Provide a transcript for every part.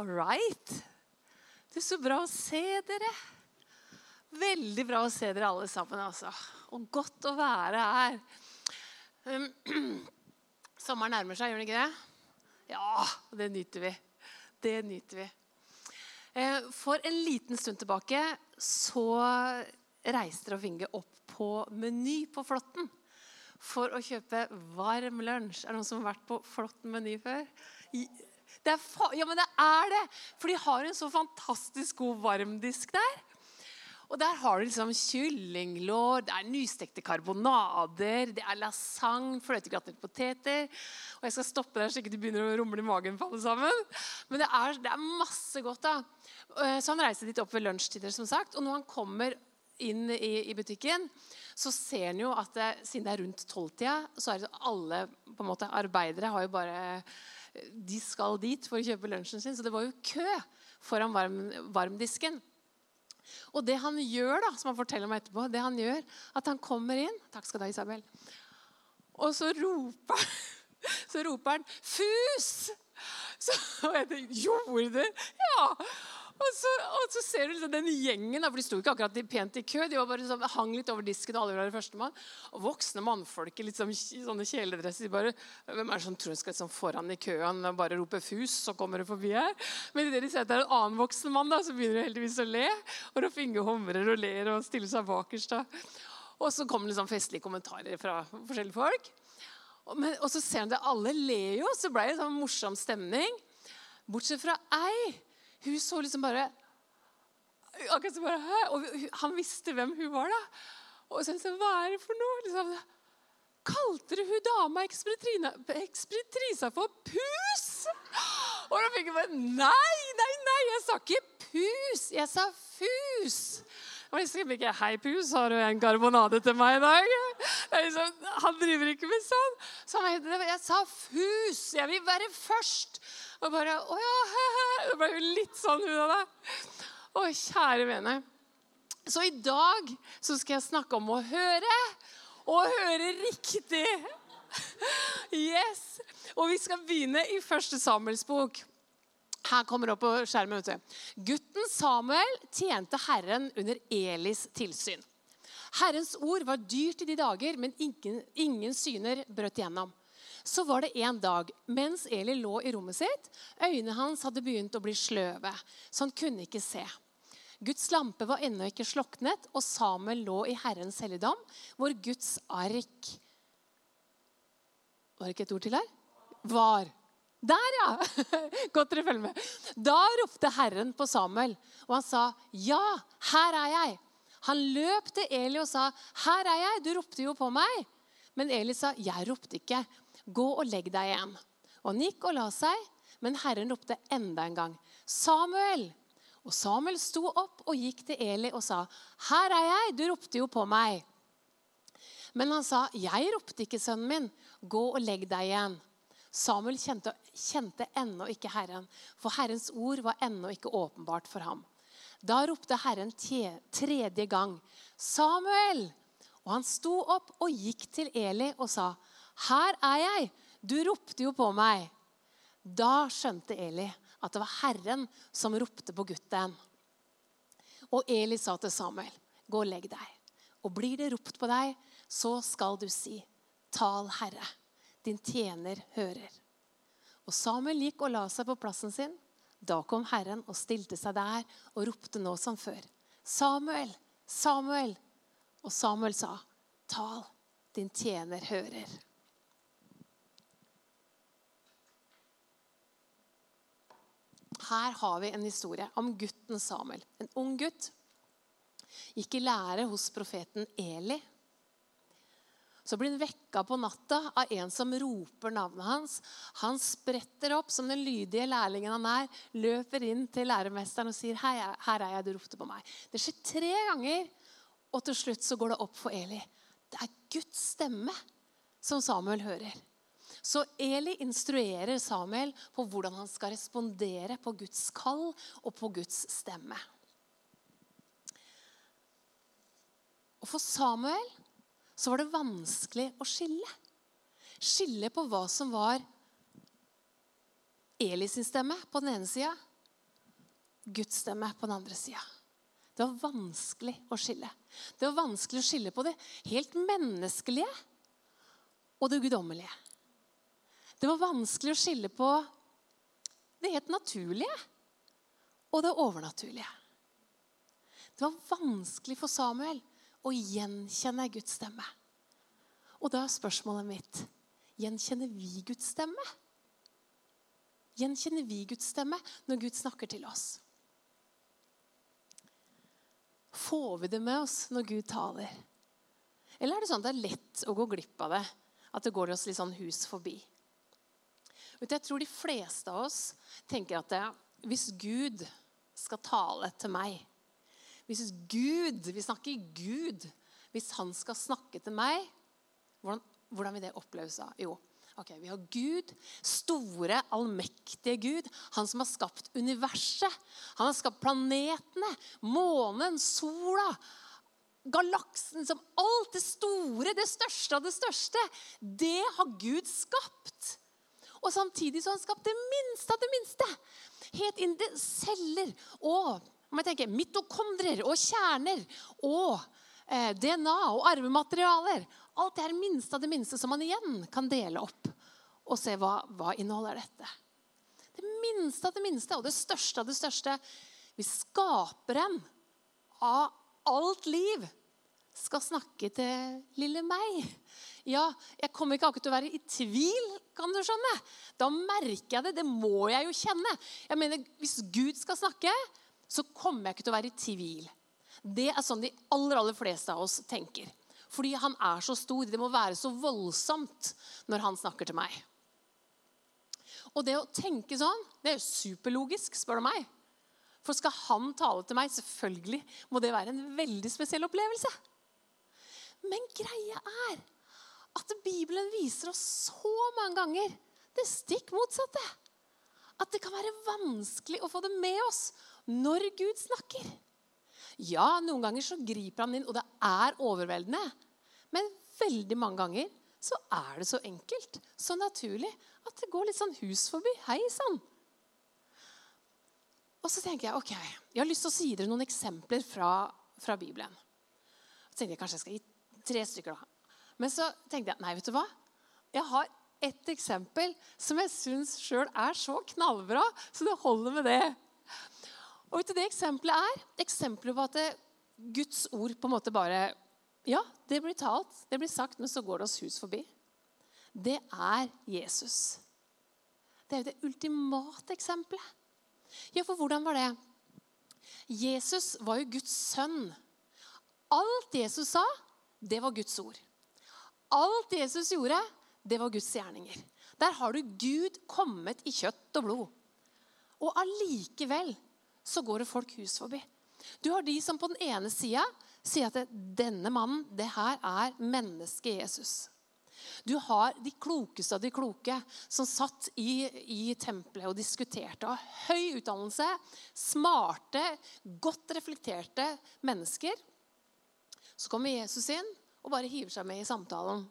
All right. Det er så bra å se dere. Veldig bra å se dere alle sammen, altså. Og godt å være her. Um, sommeren nærmer seg, gjør den ikke det? Ja, det nyter vi. Det nyter vi. Eh, for en liten stund tilbake så reiste Rolf Inge opp på Meny på Flåtten for å kjøpe varm lunsj. Er det noen som har vært på Flåtten Meny før? Det ja, men det er det! For de har en så fantastisk god varmdisk der. Og der har du liksom kyllinglår, det er nystekte karbonader, det er lasagne, fløtegratinerte poteter. Og jeg skal stoppe der så ikke de begynner å rumle i magen på alle sammen. Men det er, det er masse godt, da. Eh, så han reiser dit opp ved lunsjtider, som sagt. Og når han kommer inn i, i butikken, så ser han jo at det, siden det er rundt tolvtida, så er det alle på en måte, arbeidere har jo bare De skal dit for å kjøpe lunsjen sin. Så det var jo kø foran varm, varmdisken. Og det han gjør, da, som han forteller meg etterpå, det han gjør, at han kommer inn Takk skal du ha, Isabel. Og så roper, så roper han 'Fus!' Så, og jeg tenkte 'Gjorde du?' Ja. Og så, og så, ser du liksom den gjengen, for de sto ikke akkurat pent i kø. De var bare liksom, hang litt over disken, og alle var førstemann. Og voksne mannfolk i liksom, sånne kjeledresser. De bare, Hvem er det som tror de skal liksom, foran i køen og bare rope 'fus', så kommer du forbi her? Men idet de ser at det er en annen voksen mann, da, så begynner de heldigvis å le. Og Rolf Inge humrer og ler og stiller seg bakerst. Og så kommer liksom festlige kommentarer fra forskjellige folk. Men, og så ser han det, alle ler jo, så ble det sånn morsom stemning. Bortsett fra ei hun så liksom bare akkurat som bare, Hæ? Og han visste hvem hun var. da. Og så sa hva er det for noe? Liksom, Kalte du hun dama ekspeditrisa for pus? Og da fikk jeg bare Nei, nei, nei, jeg sa ikke pus. Jeg sa fus. Og jeg skrev ikke 'Hei, pus, har du en karbonade til meg i dag?' Liksom, han driver ikke med sånn. Så jeg, jeg sa 'fus'. Jeg vil være først. Og bare Å ja, he-he. Det ble jo litt sånn hun av det. Å, kjære vene. Så i dag så skal jeg snakke om å høre, og høre riktig. Yes. Og vi skal begynne i første Samuels bok. Her kommer det opp på skjermen. vet du. Gutten Samuel tjente Herren under Elis tilsyn. Herrens ord var dyrt i de dager, men ingen, ingen syner brøt igjennom. Så var det en dag mens Eli lå i rommet sitt. Øynene hans hadde begynt å bli sløve, så han kunne ikke se. Guds lampe var ennå ikke sloknet, og Samuel lå i Herrens helligdom, hvor Guds ark Var det ikke et ord til her? Var. Der, ja! Godt dere følger med. Da ropte Herren på Samuel, og han sa, 'Ja, her er jeg.' Han løp til Eli og sa, 'Her er jeg, du ropte jo på meg.' Men Eli sa, 'Jeg ropte ikke.' Gå og legg deg igjen. Og han gikk og la seg, men Herren ropte enda en gang. Samuel! Og Samuel sto opp og gikk til Eli og sa, 'Her er jeg, du ropte jo på meg.' Men han sa, 'Jeg ropte ikke, sønnen min. Gå og legg deg igjen.' Samuel kjente, kjente ennå ikke Herren, for Herrens ord var ennå ikke åpenbart for ham. Da ropte Herren tredje gang, 'Samuel!' Og han sto opp og gikk til Eli og sa, 'Her er jeg! Du ropte jo på meg.' Da skjønte Eli at det var Herren som ropte på gutten. Og Eli sa til Samuel, 'Gå og legg deg.' Og blir det ropt på deg, så skal du si, 'Tal, Herre, din tjener hører.' Og Samuel gikk og la seg på plassen sin. Da kom Herren og stilte seg der og ropte nå som før. 'Samuel, Samuel!' Og Samuel sa, 'Tal, din tjener hører.' Her har vi en historie om gutten Samuel. En ung gutt. Gikk i lære hos profeten Eli. Så blir han vekka på natta av en som roper navnet hans. Han spretter opp som den lydige lærlingen han er, løper inn til læremesteren og sier, 'Her er jeg, du ropte på meg.' Det skjer tre ganger, og til slutt så går det opp for Eli. Det er Guds stemme som Samuel hører. Så Eli instruerer Samuel på hvordan han skal respondere på Guds kall og på Guds stemme. Og For Samuel så var det vanskelig å skille. Skille på hva som var Eli sin stemme på den ene sida, Guds stemme på den andre sida. Det var vanskelig å skille. Det var vanskelig å skille på det helt menneskelige og det guddommelige. Det var vanskelig å skille på det helt naturlige og det overnaturlige. Det var vanskelig for Samuel å jeg Guds stemme. Og da er spørsmålet mitt gjenkjenner vi Guds stemme? Gjenkjenner vi Guds stemme når Gud snakker til oss? Får vi det med oss når Gud taler? Eller er det sånn at det er lett å gå glipp av det? At det går oss litt sånn hus forbi? Jeg tror de fleste av oss tenker at hvis Gud skal tale til meg Hvis Gud, vi snakker Gud, hvis han skal snakke til meg, hvordan, hvordan vil det oppleves da? Jo, Ok, Vi har Gud, store, allmektige Gud. Han som har skapt universet. Han har skapt planetene, månen, sola, galaksen som Alt det store, det største av det største, det har Gud skapt. Og samtidig så har han skapt det minste av det minste. Helt inn til celler og må jeg tenke, mitokondrier og kjerner og eh, DNA og arvematerialer. Alt det er minste av det minste som man igjen kan dele opp og se hva, hva inneholder dette. Det minste av det minste og det største av det største. Hvis skaperen av alt liv skal snakke til lille meg Ja, jeg kommer ikke akkurat til å være i tvil, kan du skjønne. Da merker jeg det. Det må jeg jo kjenne. Jeg mener, Hvis Gud skal snakke, så kommer jeg ikke til å være i tvil. Det er sånn de aller, aller fleste av oss tenker. Fordi han er så stor. Det må være så voldsomt når han snakker til meg. Og det å tenke sånn, det er jo superlogisk, spør du meg. For skal han tale til meg, selvfølgelig må det være en veldig spesiell opplevelse. Men greia er at Bibelen viser oss så mange ganger det stikk motsatte. At det kan være vanskelig å få det med oss når Gud snakker. Ja, noen ganger så griper han inn, og det er overveldende. Men veldig mange ganger så er det så enkelt, så naturlig, at det går litt sånn hus forbi. Hei sann. Og så tenker jeg ok, jeg har lyst til å si dere noen eksempler fra, fra Bibelen. Så tenkte jeg kanskje jeg skal gi tre stykker. da. Men så tenkte jeg nei, vet du hva? Jeg har ett eksempel som jeg syns sjøl er så knallbra, så det holder med det. Og vet du, Det eksempelet er eksempelet på at Guds ord på en måte bare Ja, det blir talt, det blir sagt, men så går det oss hus forbi. Det er Jesus. Det er jo det ultimate eksempelet. Ja, for hvordan var det? Jesus var jo Guds sønn. Alt Jesus sa, det var Guds ord. Alt Jesus gjorde, det var Guds gjerninger. Der har du Gud kommet i kjøtt og blod. Og allikevel så går det folk hus forbi. Du har de som på den ene sida sier at denne mannen, det her er mennesket Jesus. Du har de klokeste av de kloke som satt i, i tempelet og diskuterte. Av høy utdannelse, smarte, godt reflekterte mennesker. Så kommer Jesus inn og bare hiver seg med i samtalen.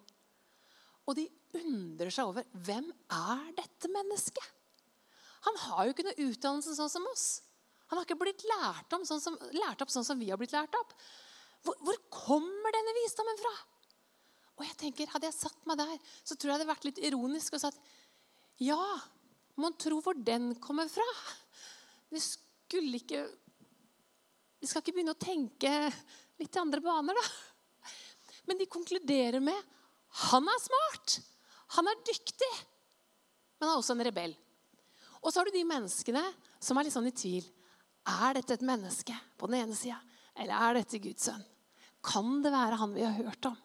Og de undrer seg over hvem er dette mennesket? Han har jo ikke noe utdannelse sånn som oss. Han har ikke blitt lært, sånn som, lært opp sånn som vi har blitt lært opp. Hvor, hvor kommer denne visdommen fra? Og jeg tenker, Hadde jeg satt meg der, så tror jeg det hadde vært litt ironisk og sagt ja, mon tro hvor den kommer fra. Vi skulle ikke Vi skal ikke begynne å tenke litt i andre baner, da. Men de konkluderer med han er smart. Han er dyktig. Men han er også en rebell. Og så har du de menneskene som er litt sånn i tvil. Er dette et menneske på den ene sida, eller er dette Guds sønn? Kan det være han vi har hørt om?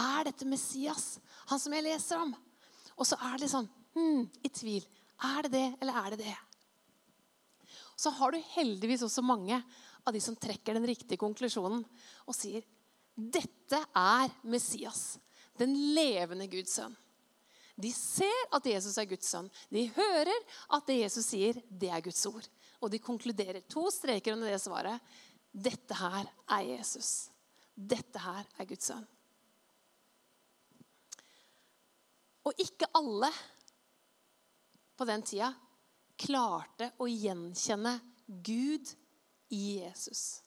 Er dette Messias, han som jeg leser om? Og så er det sånn hmm, i tvil. Er det det, eller er det det? Så har du heldigvis også mange av de som trekker den riktige konklusjonen og sier dette er Messias, den levende Guds sønn. De ser at Jesus er Guds sønn. De hører at det Jesus sier, det er Guds ord. Og de konkluderer to streker under det svaret. Dette her er Jesus. Dette her er Guds sønn. Og ikke alle på den tida klarte å gjenkjenne Gud i Jesus.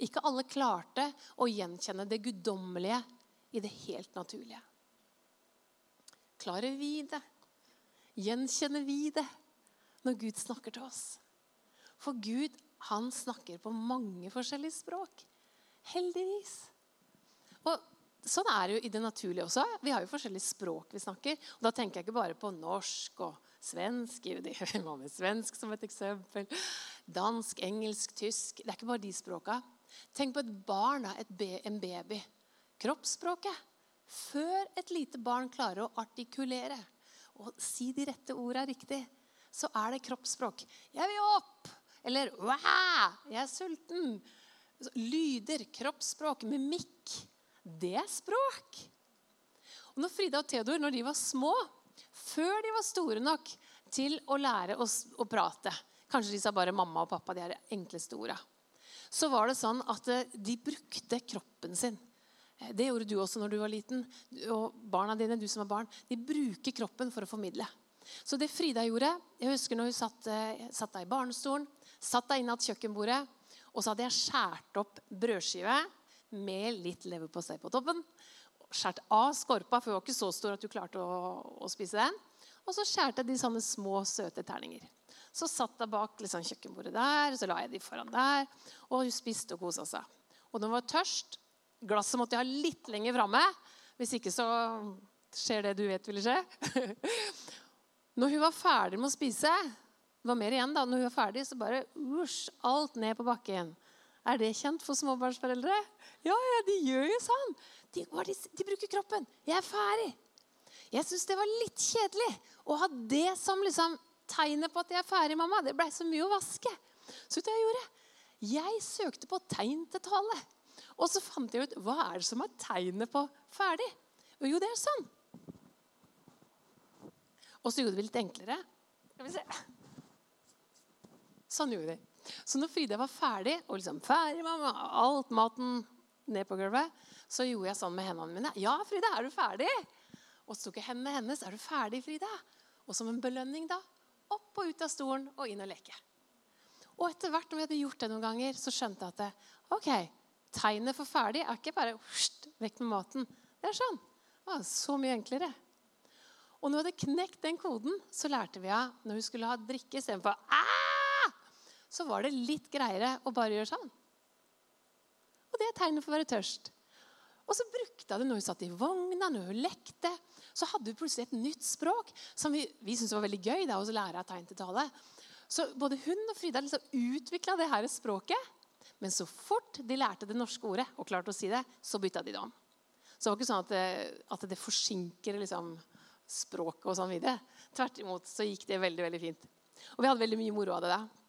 Ikke alle klarte å gjenkjenne det guddommelige i det helt naturlige. Klarer vi det? Gjenkjenner vi det når Gud snakker til oss? For Gud, han snakker på mange forskjellige språk. Heldigvis. Og sånn er det jo i det naturlige også. Vi har jo forskjellige språk vi snakker. Og da tenker jeg ikke bare på norsk og svensk. Hva med svensk som et eksempel? Dansk, engelsk, tysk. Det er ikke bare de språka. Tenk på et barn, en baby. Kroppsspråket. Før et lite barn klarer å artikulere og si de rette orda riktig, så er det kroppsspråk. 'Jeg vil opp!' Eller 'Wow! Jeg er sulten!' Lyder, kroppsspråk, mimikk. Det er språk. Og når Frida og Theodor når de var små, før de var store nok til å lære oss å prate Kanskje de sa bare mamma og pappa, de er de enkleste orda. Så var det sånn at eh, de brukte kroppen sin. Eh, det gjorde du også når du var liten. Og barna dine, du som er barn, de bruker kroppen for å formidle. Så det Frida gjorde Jeg husker når hun satt, eh, satt deg i barnestolen, satt deg inn ved kjøkkenbordet, og så hadde jeg skåret opp brødskive med litt leverpostei på toppen. Skåret av skorpa, for hun var ikke så stor at du klarte å, å spise den. Og så skjærte jeg de sånne små, søte terninger. Så satt jeg bak liksom, kjøkkenbordet der, så la jeg de foran der. Og hun spiste og kosa seg. Og når hun var tørst Glasset måtte jeg ha litt lenger framme. Hvis ikke så skjer det du vet ville skje. Når hun var ferdig med å spise, det var mer igjen da, når hun var ferdig, så bare usj, alt ned på bakken. Er det kjent for småbarnsforeldre? Ja, ja, de gjør jo sånn. De, de, de bruker kroppen. Jeg er ferdig. Jeg syns det var litt kjedelig å ha det som liksom tegnet på at jeg er ferdig, mamma. Det blei så mye å vaske. Så vet du hva jeg gjorde? Jeg søkte på tegn til tale. Og så fant jeg ut hva er det som er tegnet på ferdig. Og jo, det er sånn. Og så gjorde vi det litt enklere. Skal vi se. Sånn gjorde vi. Så når Frida var ferdig, og liksom ferdig, mamma, alt maten ned på gulvet, så gjorde jeg sånn med hendene mine. Ja, Frida, er du ferdig? Og så tok jeg hendene hennes. Er du ferdig, Frida? Og som en belønning, da, opp og ut av stolen og inn og leke. Og etter hvert når vi hadde gjort det noen ganger, så skjønte jeg at det, ok, tegnet for ferdig er ikke bare husht, vekk med maten. Det er sånn. Å, så mye enklere. Og når vi hadde knekt den koden, så lærte vi av når hun skulle ha drikke istedenfor ah! Så var det litt greiere å bare gjøre sånn. Og det er tegnet for å være tørst. Og så brukte jeg det når hun satt i vogna, når hun lekte. Så hadde hun plutselig et nytt språk som vi, vi syntes var veldig gøy da, å lære av tegn til tale. Så både hun og Frida liksom utvikla det her språket. Men så fort de lærte det norske ordet og klarte å si det, så bytta de det om. Så det var ikke sånn at det, at det forsinker liksom, språket og sånn videre. Tvert imot så gikk det veldig veldig fint. Og vi hadde veldig mye moro av det. da.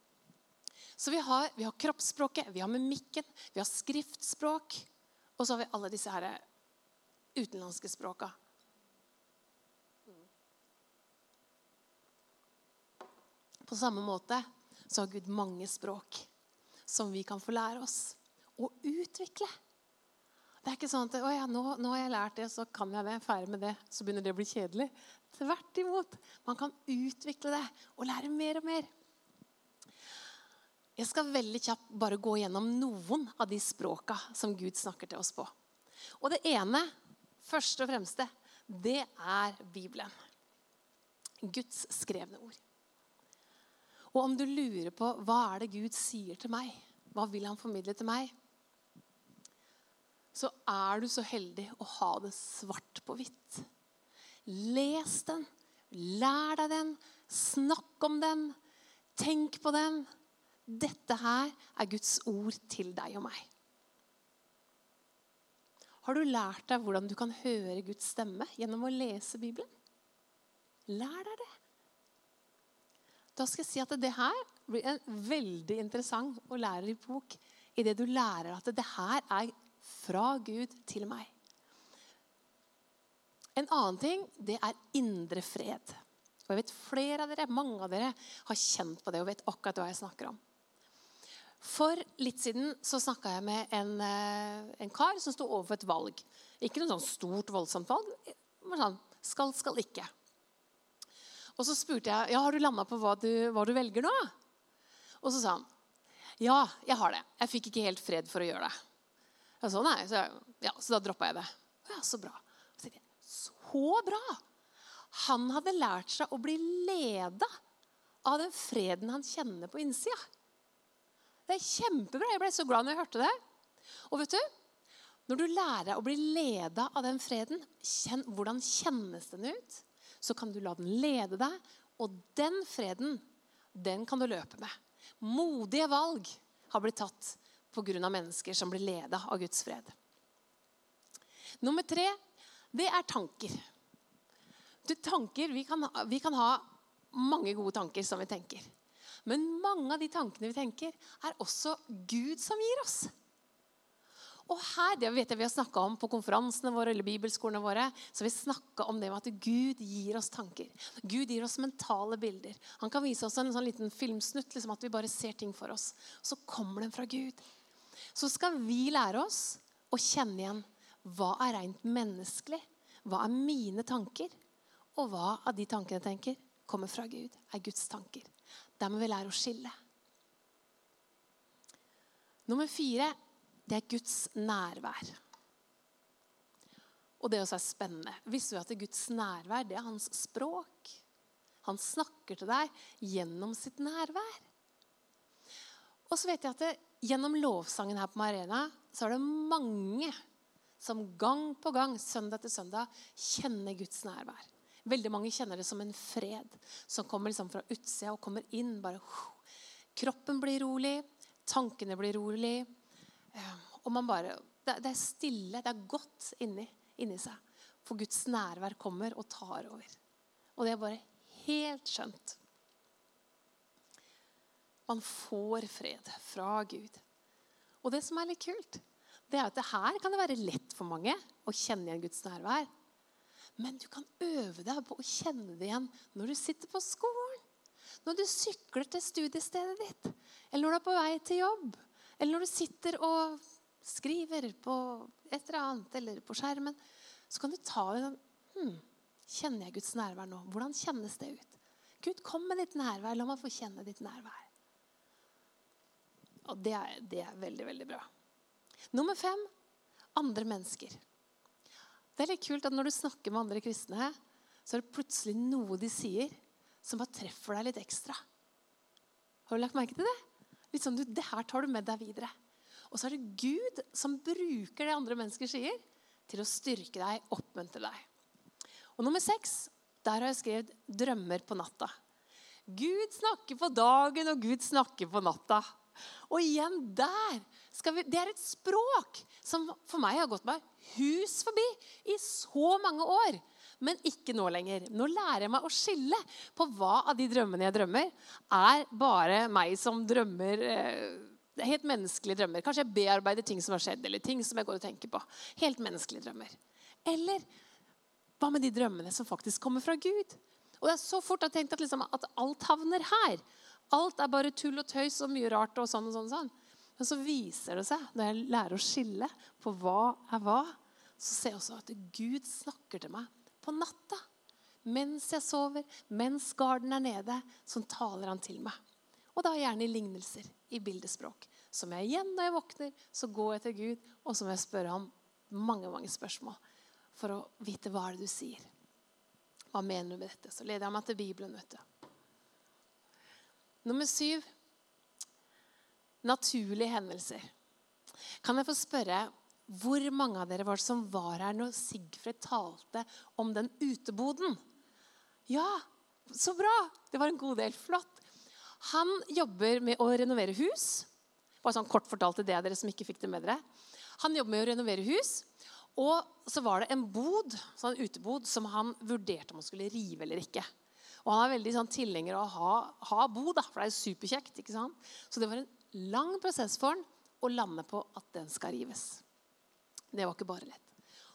Så vi har, vi har kroppsspråket, vi har mimikken, vi har skriftspråk. Og så har vi alle disse her utenlandske språka. På samme måte så har Gud mange språk som vi kan få lære oss å utvikle. Det er ikke sånn at ja, nå, nå, har jeg lært det, så kan jeg det. Ferdig med det. Så begynner det å bli kjedelig. Tvert imot. Man kan utvikle det og lære mer og mer. Jeg skal veldig kjapt bare gå gjennom noen av de språka som Gud snakker til oss på. Og det ene, første og fremste, det er Bibelen. Guds skrevne ord. Og om du lurer på hva er det Gud sier til meg, hva vil han formidle til meg, så er du så heldig å ha det svart på hvitt. Les den, lær deg den, snakk om den, tenk på den. Dette her er Guds ord til deg og meg. Har du lært deg hvordan du kan høre Guds stemme gjennom å lese Bibelen? Lær deg det. Da skal jeg si at det her blir en veldig interessant og lærerik bok i det du lærer at det her er fra Gud til meg. En annen ting, det er indre fred. Og jeg vet Flere av dere, mange av dere har kjent på det og vet akkurat hva jeg snakker om. For litt siden så snakka jeg med en, eh, en, kar som sto overfor et valg. Ikke noe sånn stort, voldsomt valg, men sånn skal, skal ikke. Og så spurte jeg ja, har du landa på hva du, hva du velger nå. Og så sa han ja, jeg har det. Jeg fikk ikke helt fred for å gjøre det. Jeg sa, nei, så, ja, så da droppa jeg det. Ja, Så bra. Så, jeg, så bra! Han hadde lært seg å bli leda av den freden han kjenner på innsida. Det er kjempebra. Jeg ble så glad når jeg hørte det. Og vet du, når du lærer å bli leda av den freden, kjenn, hvordan kjennes den ut? Så kan du la den lede deg, og den freden, den kan du løpe med. Modige valg har blitt tatt pga. mennesker som blir leda av Guds fred. Nummer tre det er tanker. Du, tanker vi kan, vi kan ha mange gode tanker som vi tenker. Men mange av de tankene vi tenker, er også Gud som gir oss. Og her, det vet jeg vi har snakka om på konferansene våre eller bibelskolene våre, så vi snakka om det med at Gud gir oss tanker. Gud gir oss mentale bilder. Han kan vise oss en sånn liten filmsnutt, liksom at vi bare ser ting for oss. Så kommer den fra Gud. Så skal vi lære oss å kjenne igjen hva er rent menneskelig. Hva er mine tanker? Og hva av de tankene jeg tenker, kommer fra Gud, er Guds tanker. Der må vi lære å skille. Nummer fire det er Guds nærvær. Og det også er spennende. Visste du at Guds nærvær det er hans språk? Han snakker til deg gjennom sitt nærvær. Og så vet jeg at det, Gjennom lovsangen her på Marena så er det mange som gang på gang, søndag etter søndag, kjenner Guds nærvær. Veldig mange kjenner det som en fred som kommer liksom fra utsida og kommer inn. bare Kroppen blir rolig, tankene blir rolig. Og man bare, det, er stille, det er godt inni, inni seg. For Guds nærvær kommer og tar over. Og det er bare helt skjønt. Man får fred fra Gud. Og det som er litt kult, det er at det her kan det være lett for mange å kjenne igjen Guds nærvær. Men du kan øve deg på å kjenne det igjen når du sitter på skolen. Når du sykler til studiestedet ditt, eller når du er på vei til jobb, eller når du sitter og skriver på et eller annet eller på skjermen, så kan du ta det sånn hm, Kjenner jeg Guds nærvær nå? Hvordan kjennes det ut? Gud, kom med ditt nærvær. La meg få kjenne ditt nærvær. Og det er, det er veldig, veldig bra. Nummer fem andre mennesker. Det er litt kult at når du snakker med andre kristne, så er det plutselig noe de sier som bare treffer deg litt ekstra. Har du lagt merke til det? Litt sånn, du, Det her tar du med deg videre. Og så er det Gud som bruker det andre mennesker sier, til å styrke deg, oppmuntre deg. Og nummer seks, der har jeg skrevet 'drømmer på natta'. Gud snakker på dagen, og Gud snakker på natta. Og igjen der vi, Det er et språk som for meg har gått meg hus forbi i så mange år. Men ikke nå lenger. Nå lærer jeg meg å skille på hva av de drømmene jeg drømmer, er bare meg som drømmer eh, helt menneskelige drømmer. Kanskje jeg bearbeider ting som har skjedd, eller ting som jeg går og tenker på. Helt menneskelige drømmer. Eller hva med de drømmene som faktisk kommer fra Gud? Og det er så fort jeg har tenkt at, liksom, at alt havner her. Alt er bare tull og tøys og mye rart og sånn og sånn. og sånn. Men så viser det seg, når jeg lærer å skille på hva er hva, så ser jeg også at Gud snakker til meg på natta. Mens jeg sover, mens garden er nede, så taler han til meg. Og da gjerne i lignelser, i bildespråk. Som jeg igjen når jeg våkner, så går jeg til Gud, og så må jeg spørre ham mange mange spørsmål for å vite hva er det du sier. Hva mener du med dette? Så leder jeg meg til Bibelen. vet du. Nummer syv naturlige hendelser. Kan jeg få spørre hvor mange av dere var det som var her når Sigfred talte om den uteboden? Ja, så bra! Det var en god del. Flott. Han jobber med å renovere hus. Bare sånn kort fortalt til det dere som ikke fikk det med dere. Han jobber med å renovere hus. Og så var det en bod, sånn utebod som han vurderte om han skulle rive eller ikke. Og Han er veldig sånn, tilhenger av å ha, ha bod, da, for det er superkjekt. ikke sant? Så det var en lang prosess for han å lande på at den skal rives. Det var ikke bare lett.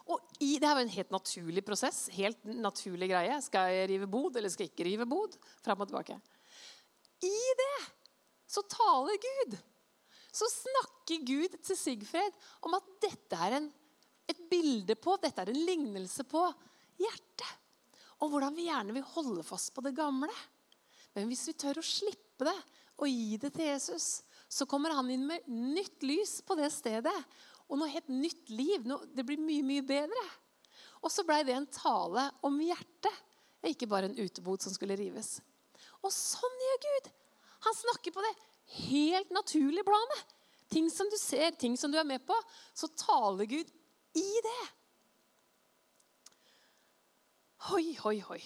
Og i, Det her var en helt naturlig prosess. helt naturlig greie. Skal jeg rive bod, eller skal jeg ikke rive bod? Fram og tilbake. I det så taler Gud. Så snakker Gud til Sigfred om at dette er en, et bilde på, dette er en lignelse på hjertet. Og hvordan vi gjerne vil holde fast på det gamle. Men hvis vi tør å slippe det og gi det til Jesus, så kommer han inn med nytt lys på det stedet. Og noe helt nytt liv. Det blir mye, mye bedre. Og så blei det en tale om hjertet, ikke bare en utebod som skulle rives. Og sånn gjør Gud. Han snakker på det helt naturlige planet. Ting som du ser, ting som du er med på. Så taler Gud i det. Hoi, hoi, hoi.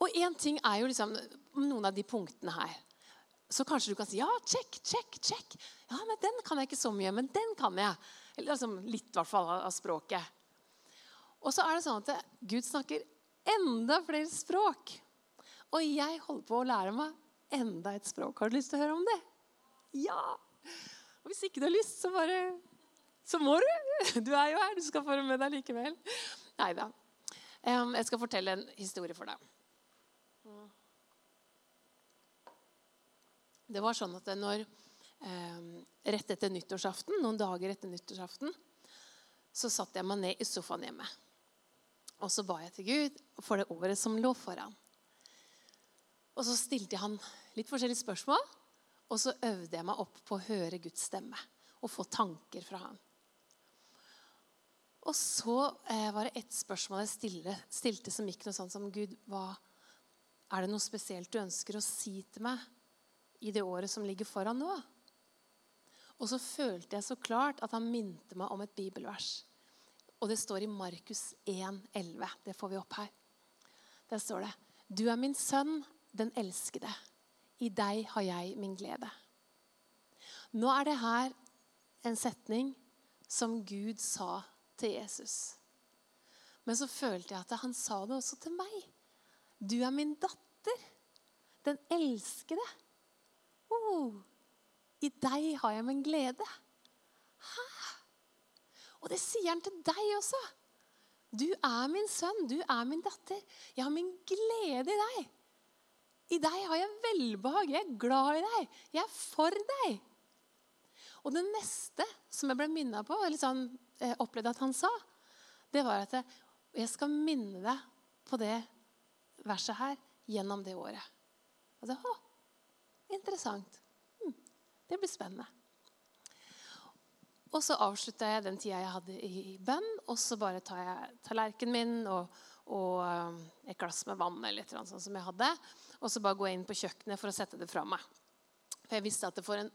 Og én ting er jo liksom noen av de punktene her. Så kanskje du kan si ja, check, check, check. Ja, men Den kan jeg ikke så mye, men den kan jeg. Eller liksom litt i hvert fall av språket. Og så er det sånn at Gud snakker enda flere språk. Og jeg holder på å lære meg enda et språk. Har du lyst til å høre om det? Ja! Og hvis ikke du har lyst, så bare Så må du. Du er jo her. Du skal få med deg likevel. Nei da. Jeg skal fortelle en historie for deg. Det var sånn at når Rett etter nyttårsaften, noen dager etter nyttårsaften, så satte jeg meg ned i sofaen hjemme. Og så ba jeg til Gud for det året som lå foran. Og så stilte jeg han litt forskjellige spørsmål. Og så øvde jeg meg opp på å høre Guds stemme og få tanker fra han. Og så eh, var det ett spørsmål jeg stille, stilte som gikk noe sånn som Gud, hva, er det noe spesielt du ønsker å si til meg i det året som ligger foran nå. Og så følte jeg så klart at han minte meg om et bibelvers. Og det står i Markus 1,11. Det får vi opp her. Der står det Du er min sønn, den elskede. I deg har jeg min glede. Nå er det her en setning som Gud sa til Jesus. Men så følte jeg at han sa det også til meg. Du er min datter, den elskede. Oh, I deg har jeg min glede. Hæ? Og det sier han til deg også. Du er min sønn, du er min datter. Jeg har min glede i deg. I deg har jeg velbehag. Jeg er glad i deg. Jeg er for deg. Og det neste som jeg ble minna på, eller sånn, opplevde at han sa, det var at jeg, skal minne deg på det verset her gjennom det året. Og så, å, Interessant. Hm, det blir spennende. Og så avslutta jeg den tida jeg hadde i bønn, og så bare tar jeg tallerkenen min og, og um, et glass med vann eller noe sånt som jeg hadde, og så bare går jeg inn på kjøkkenet for å sette det fra meg. For jeg visste at det for en,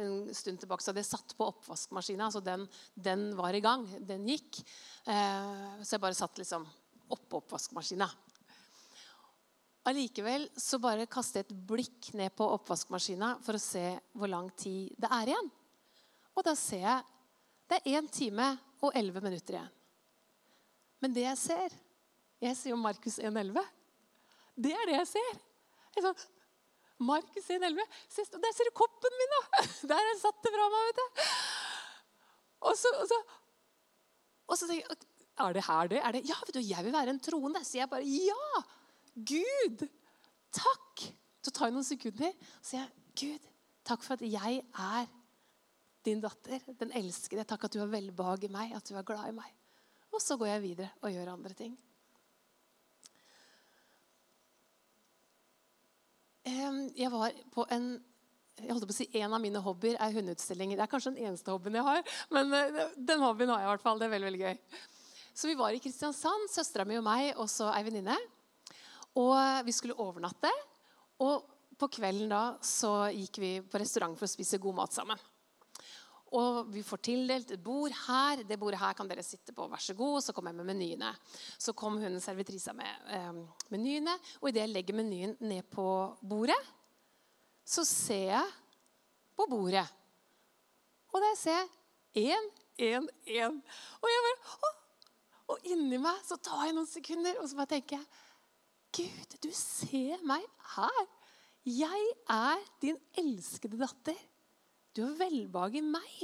en stund tilbake så hadde jeg satt på oppvaskmaskina. Så den, den, var i gang. Den gikk. Eh, så jeg bare satt liksom oppå oppvaskmaskina. Allikevel så bare kastet jeg et blikk ned på oppvaskmaskina for å se hvor lang tid det er igjen. Og da ser jeg det er 1 time og 11 minutter igjen. Men det jeg ser Jeg ser jo Markus 1,11. Det er det jeg ser. Jeg sånn, Markus 1,11. Der ser du koppen min, da! Der jeg satt det fra meg. vet du. Og så, og så, og så tenker jeg Er det her det? Er det? Ja, vet du, jeg vil være en troende. Så jeg bare Ja! Gud, takk! Så tar jeg noen sekunder og sier jeg, Gud, takk for at jeg er din datter, den elskede. Takk at du har velbehag i meg, at du er glad i meg. Og så går jeg videre og gjør andre ting. Jeg var på en jeg holdt på å si En av mine hobbyer er hundeutstillinger. Det er kanskje den eneste hobbyen jeg har, men eh, den hobbyen har jeg i hvert fall. Det er veldig, veldig gøy. Så vi var i Kristiansand, søstera mi og meg, og så ei venninne. Og vi skulle overnatte. Og på kvelden da så gikk vi på restaurant for å spise god mat sammen. Og vi får tildelt et bord her. Det bordet her kan dere sitte på. Vær så god. Så kom jeg med menyene. Så kom hun servitrisa med eh, menyene. Og idet jeg legger menyen ned på bordet, så ser jeg på bordet. Og der ser jeg én, én, én. Og jeg bare å! Og inni meg så tar jeg noen sekunder, og så bare tenker jeg Gud, du ser meg her. Jeg er din elskede datter. Du har velbehag i meg.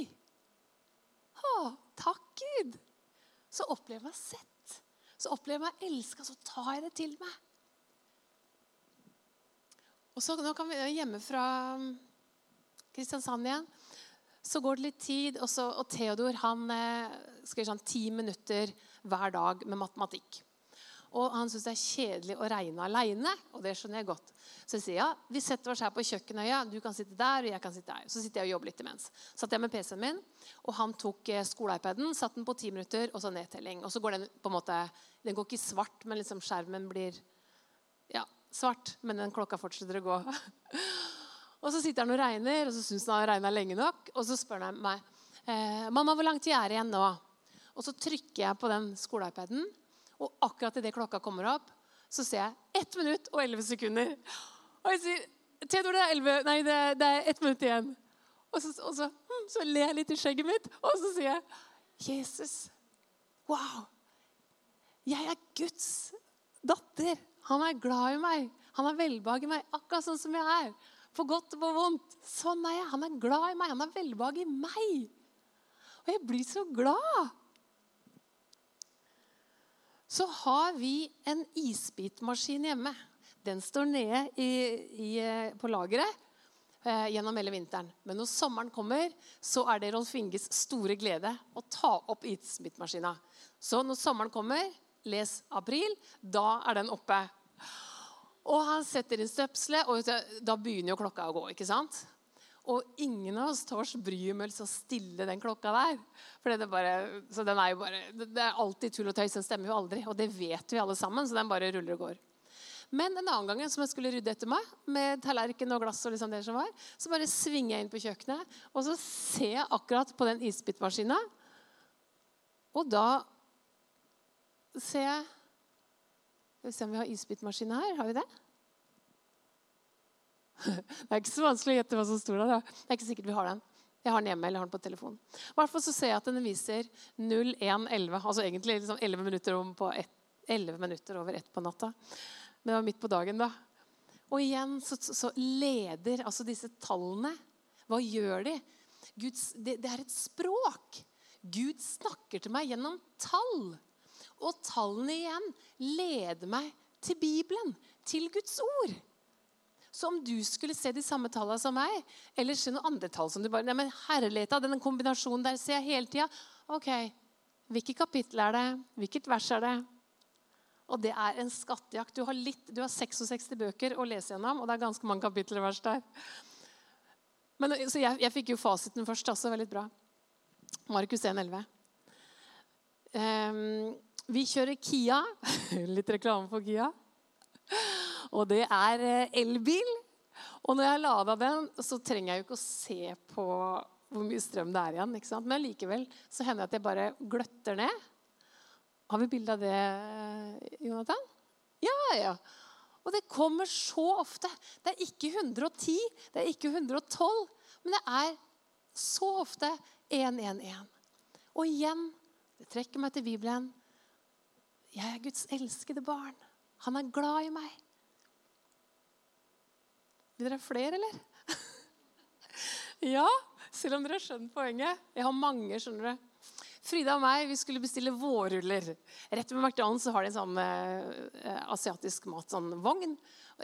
Å, takk, Gud. Så opplever jeg meg sett. Så opplever jeg meg elska, så tar jeg det til meg. Og så Nå kan vi hjemme fra um, Kristiansand igjen. Så går det litt tid, og, så, og Theodor han eh, skriver sånn ti minutter hver dag med matematikk. Og han syns det er kjedelig å regne aleine, og det skjønner jeg godt. Så jeg sier ja, vi setter oss her på kjøkkenøya. Du kan sitte der, og jeg kan sitte der. Så sitter jeg og jobber litt imens. Satt jeg med PC-en min, og han tok eh, skole-iPaden, satt den på ti minutter, og så nedtelling. Og så går den på en måte Den går ikke svart, men liksom skjermen blir ja, svart. Men den klokka fortsetter å gå. og så sitter han og regner, og så syns han han har regna lenge nok. Og så spør han meg eh, mamma, hvor lang tid er det igjen nå? Og så trykker jeg på den skole-iPaden. Og akkurat idet klokka kommer opp, så ser jeg 1 minutt og 11 sekunder. Og jeg sier Theodor, det er, 11, nei, det, er, det er ett minutt igjen. Og, så, og så, hm, så, ler jeg litt i skjegget mitt, og så sier jeg Jesus, wow! Jeg er Guds datter. Han er glad i meg. Han har velbehag i meg, akkurat sånn som jeg er. For godt og for vondt. Sånn er jeg. Han er glad i meg. Han har velbehag i meg. Og jeg blir så glad så har vi en isbitmaskin hjemme. Den står nede i, i, eh, på lageret eh, gjennom hele vinteren. Men når sommeren kommer, så er det Rolf Inges store glede å ta opp isbitmaskina. Så når sommeren kommer, les april, da er den oppe. Og han setter inn støpselet, og da begynner jo klokka å gå. ikke sant? Og ingen av oss tar oss bryet med å stille den klokka der. For det, bare, er bare, det er alltid tull og tøys. Den stemmer jo aldri. Og det vet vi alle sammen, så den bare ruller og går. Men en annen gang som jeg skulle rydde etter meg, med tallerken og glass, og liksom det som var, så bare svinger jeg inn på kjøkkenet, og så ser jeg akkurat på den isbitmaskina. Og da ser jeg Skal vi se om vi har isbitmaskin her. Har vi det? Det er ikke så vanskelig å gjette hva som står der. Det er ikke sikkert vi har den. Jeg har den hjemme eller har den på telefonen. I hvert fall så ser jeg at den viser 01.11. Altså egentlig liksom 11 minutter, ett, 11 minutter over ett på natta. Men det var midt på dagen, da. Og igjen så, så leder altså disse tallene Hva gjør de? Guds, det, det er et språk. Gud snakker til meg gjennom tall. Og tallene igjen leder meg til Bibelen, til Guds ord. Så om du skulle se de samme tallene som meg, eller se noen andre tall som du bare Nei, men herlighet av denne kombinasjonen der ser jeg hele tida. Ok, hvilket kapittel er det? Hvilket vers er det? Og det er en skattejakt. Du har, litt, du har 66 bøker å lese gjennom, og det er ganske mange kapitler og vers der. Men, så jeg, jeg, fikk jo fasiten først. altså, Veldig bra. Markus 1, 11. Um, vi kjører Kia. Litt reklame for Kia. Og det er eh, elbil. Og når jeg har lada den, så trenger jeg jo ikke å se på hvor mye strøm det er igjen. ikke sant? Men likevel så hender det at jeg bare gløtter ned. Har vi bilde av det, Jonathan? Ja, ja. Og det kommer så ofte. Det er ikke 110, det er ikke 112, men det er så ofte 111. Og igjen, det trekker meg til Bibelen. Jeg er Guds elskede barn. Han er glad i meg. Vil dere ha flere, eller? ja, selv om dere har skjønt poenget. Jeg har mange, skjønner du. Frida og meg vi skulle bestille vårruller. Rett ved McDonald's har de en sånn eh, asiatisk mat, sånn vogn.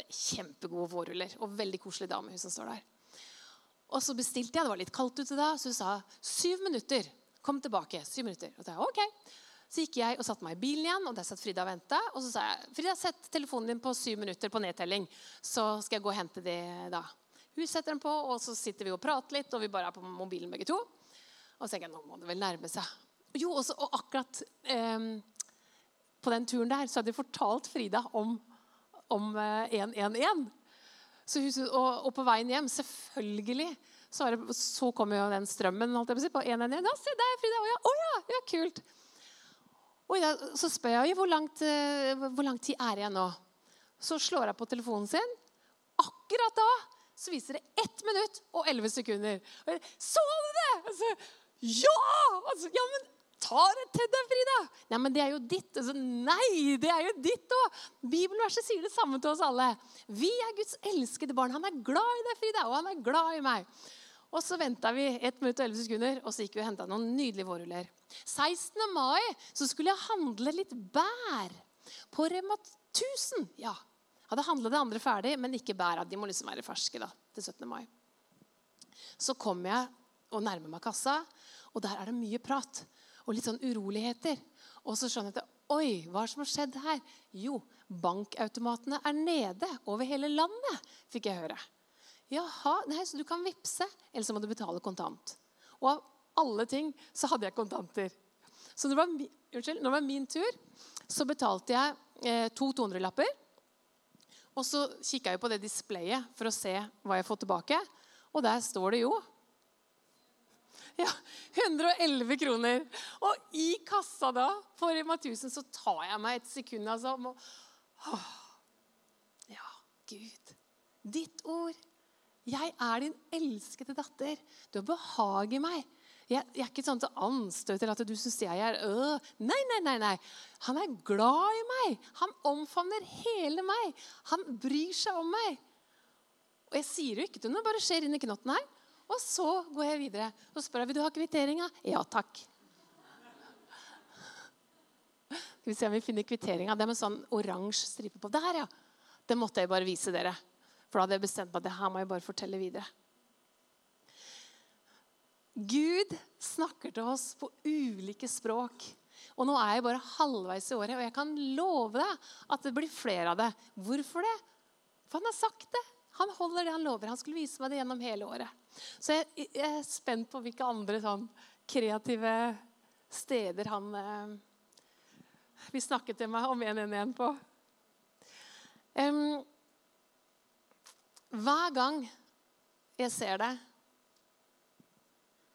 Kjempegode vårruller. Og veldig koselig dame hun som står der. Og så bestilte jeg. Det var litt kaldt ute da, så hun sa syv minutter. Kom tilbake. Syv minutter. Og så, jeg, ok. Så gikk jeg og satte meg i bilen igjen, og der satt Frida og venta. Og så sa jeg Frida, sett telefonen din på syv minutter på nedtelling, så skal jeg gå og hente det da. Hun setter den på, og så sitter vi og prater litt, og vi bare er på mobilen begge to. Og så tenker jeg nå må det vel nærme seg. Jo, også, og akkurat eh, på den turen der så hadde jeg fortalt Frida om, om eh, 111. Så hun, og, og, på veien hjem, selvfølgelig, så, det, så kom jo den strømmen holdt jeg på, å si, på 111. Ja, se der, Frida! Å ja, ja, kult! Og så spør jeg hvor, langt, eh, hvor lang tid er jeg nå. Så slår jeg på telefonen sin. Akkurat da så viser det 1 minutt og 11 sekunder. Så du det? Altså, ja! Altså, ja, men ta det til deg, Frida! Nei, men det er jo ditt. Altså, nei, det er jo ditt òg. Bibelverset sier det samme til oss alle. Vi er Guds elskede barn. Han er glad i deg, Frida, og han er glad i meg. Og så venta vi 1 minutt og 11 sekunder, og så gikk vi og henta noen nydelige vårruller. 16. mai så skulle jeg handle litt bær på Rema 1000. Ja, hadde handla det andre ferdig, men ikke bæra. De må liksom være ferske da, til 17. mai. Så kom jeg og nærmer meg kassa, og der er det mye prat og litt sånn uroligheter. Og så skjønner jeg at Oi, hva er det som har skjedd her? Jo, bankautomatene er nede over hele landet, fikk jeg høre. Jaha, nei, så du kan vippse, eller så må du betale kontant. Og av alle ting så hadde jeg kontanter. Så det var, unnskyld, når det var min tur, så betalte jeg eh, to 200-lapper. Og så kikka jeg på det displayet for å se hva jeg får tilbake. Og der står det jo ja, 111 kroner. Og i kassa da, på Rema 1000, så tar jeg meg et sekund altså, og, å Ja, Gud. Ditt ord. Jeg er din elskede datter. Du har behag i meg. Jeg, jeg er ikke sånn til anstøt til at du syns jeg er øh. Nei, nei, nei, nei. Han er glad i meg. Han omfavner hele meg. Han bryr seg om meg. Og jeg sier jo ikke til noe, bare skjer inn i knotten her. Og så går jeg videre. Så spør jeg vil du ha kvitteringa. Ja takk. Skal vi se om vi finner kvitteringa. Det er med sånn oransje stripe på. Der, ja. Det måtte jeg bare vise dere. For da hadde jeg bestemt meg at det her må jeg bare fortelle videre. Gud snakker til oss på ulike språk. Og nå er jeg bare halvveis i året, og jeg kan love deg at det blir flere av det. Hvorfor det? For han har sagt det. Han holder det han lover. Han skulle vise meg det gjennom hele året. Så jeg, er spent på hvilke andre sånn kreative steder han eh, vil snakke til meg om en en en på. Em, hver gang jeg ser det,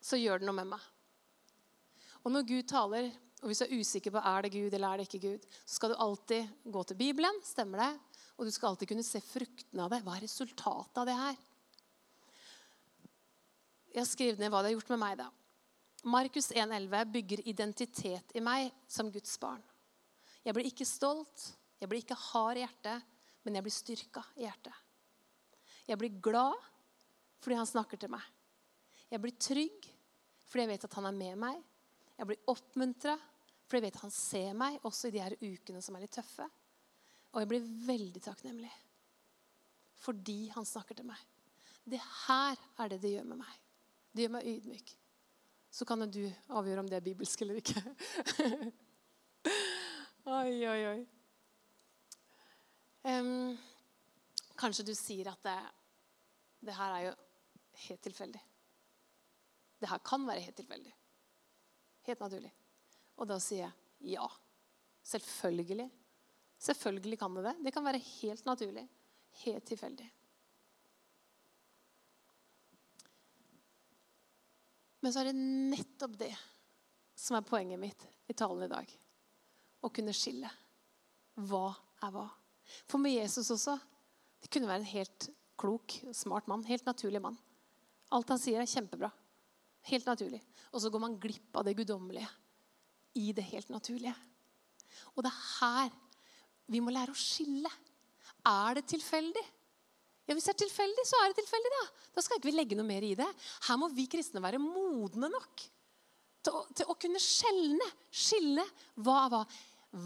så gjør det noe med meg. Og når Gud taler, og hvis du er usikker på er det Gud eller er det ikke Gud, så skal du alltid gå til Bibelen. Stemmer det? Og du skal alltid kunne se fruktene av det. Hva er resultatet av det her? Jeg har skrevet ned hva det har gjort med meg. da. Markus 1,11 bygger identitet i meg som Guds barn. Jeg blir ikke stolt, jeg blir ikke hard i hjertet, men jeg blir styrka i hjertet. Jeg blir glad fordi han snakker til meg. Jeg blir trygg fordi jeg vet at han er med meg. Jeg blir oppmuntra fordi jeg vet at han ser meg også i de her ukene som er litt tøffe. Og jeg blir veldig takknemlig fordi han snakker til meg. Det her er det det gjør med meg. Det gjør meg ydmyk. Så kan jo du avgjøre om det er bibelsk eller ikke. oi, oi, oi. Um, kanskje du sier at det, det her er jo helt tilfeldig. Det her kan være helt tilfeldig. Helt naturlig. Og da sier jeg ja. Selvfølgelig. Selvfølgelig kan det det. Det kan være helt naturlig. Helt tilfeldig. Men så er det nettopp det som er poenget mitt i talen i dag. Å kunne skille. Hva er hva? For med Jesus også Det kunne være en helt klok, smart mann. Helt naturlig mann. Alt han sier, er kjempebra. Helt naturlig. Og så går man glipp av det guddommelige i det helt naturlige. Og det er her vi må lære å skille. Er det tilfeldig? Ja, Hvis det er tilfeldig, så er det tilfeldig. Da Da skal ikke vi legge noe mer i det. Her må vi kristne være modne nok til å, til å kunne skjelne. Skille hva er hva.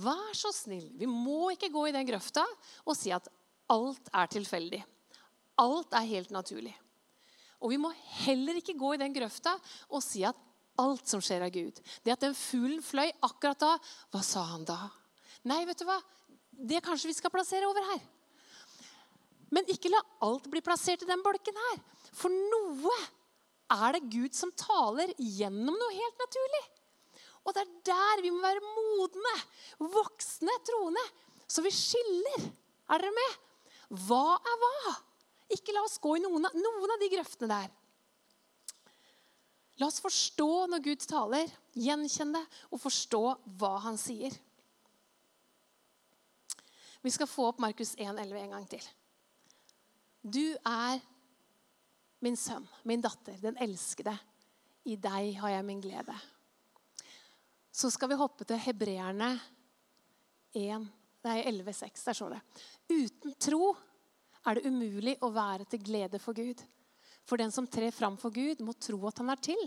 Vær så snill. Vi må ikke gå i den grøfta og si at alt er tilfeldig. Alt er helt naturlig. Og vi må heller ikke gå i den grøfta og si at alt som skjer, er Gud. Det at den fuglen fløy akkurat da, hva sa han da? Nei, vet du hva? Det kanskje vi skal plassere over her. Men ikke la alt bli plassert i den bolken her. For noe er det Gud som taler gjennom noe helt naturlig. Og det er der vi må være modne, voksne troende, så vi skiller. Er dere med? Hva er hva? Ikke la oss gå i noen av, noen av de grøftene der. La oss forstå når Gud taler, gjenkjenne det og forstå hva han sier. Vi skal få opp Markus 1,11 en gang til. Du er min sønn, min datter, den elskede. I deg har jeg min glede. Så skal vi hoppe til hebreerne 1, nei, 11,6. Der står det. Uten tro er det umulig å være til glede for Gud. For den som trer fram for Gud, må tro at han er til,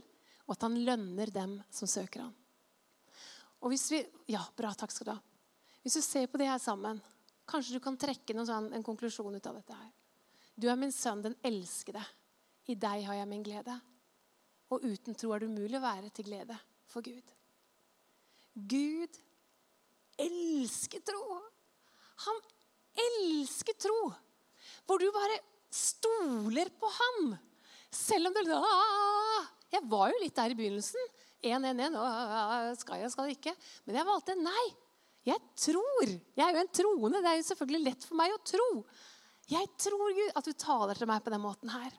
og at han lønner dem som søker ham. Og hvis vi, ja, bra, takk skal du ha. Hvis du ser på det her sammen, kanskje du kan trekke sånn, en konklusjon ut av dette her. Du er min sønn, den elskede. I deg har jeg min glede. Og uten tro er det umulig å være til glede for Gud. Gud elsker tro. Han elsker tro. Hvor du bare stoler på ham. Selv om du Jeg var jo litt der i begynnelsen. 1-1-1. Skal jeg, skal jeg ikke? Men jeg valgte nei. Jeg tror. Jeg er jo en troende. Det er jo selvfølgelig lett for meg å tro. Jeg tror Gud, at du taler til meg på den måten her.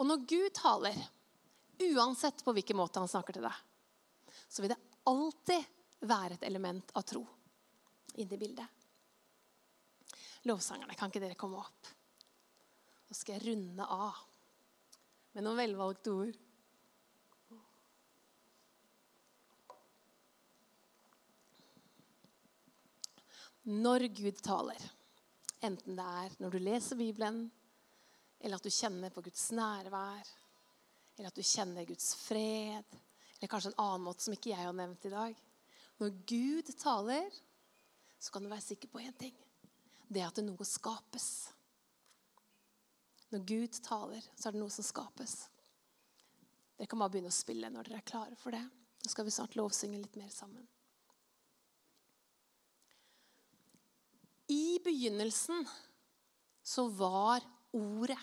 Og når Gud taler, uansett på hvilken måte han snakker til deg, så vil det alltid være et element av tro inni bildet. Lovsangerne, kan ikke dere komme opp? Nå skal jeg runde av med noen velvalgte ord. Når Gud taler, enten det er når du leser Bibelen, eller at du kjenner på Guds nærvær, eller at du kjenner Guds fred, eller kanskje en annen måte som ikke jeg har nevnt i dag Når Gud taler, så kan du være sikker på én ting. Det at det noe skapes. Når Gud taler, så er det noe som skapes. Dere kan bare begynne å spille når dere er klare for det. Nå skal vi snart lovsynge litt mer sammen. I begynnelsen så var Ordet.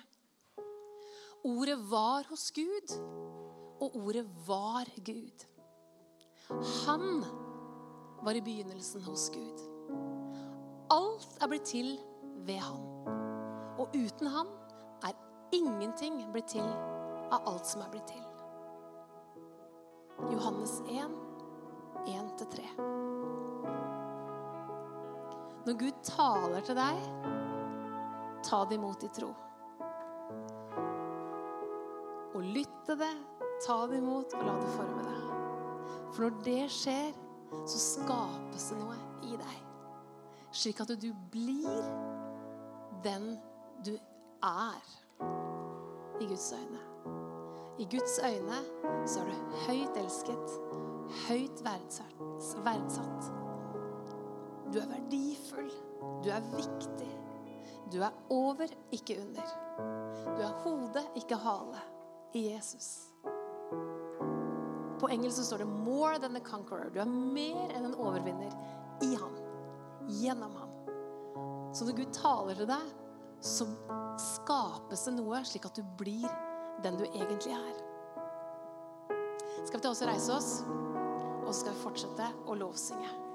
Ordet var hos Gud, og ordet var Gud. Han var i begynnelsen hos Gud. Alt er blitt til ved han. Og uten han er ingenting blitt til av alt som er blitt til. Johannes 1, 1-3. Når Gud taler til deg, ta det imot i tro. Og lytt til det, ta det imot og la det forme deg. For når det skjer, så skapes det noe i deg. Slik at du blir den du er i Guds øyne. I Guds øyne så er du høyt elsket, høyt verdsatt. Du er verdifull. Du er viktig. Du er over, ikke under. Du er hode, ikke hale i Jesus. På engelsk så står det 'more than a conqueror'. Du er mer enn en overvinner i ham. Gjennom ham. Så når Gud taler til deg, så skapes det noe slik at du blir den du egentlig er. Skal vi ta oss og reise oss, og så skal vi fortsette å lovsynge.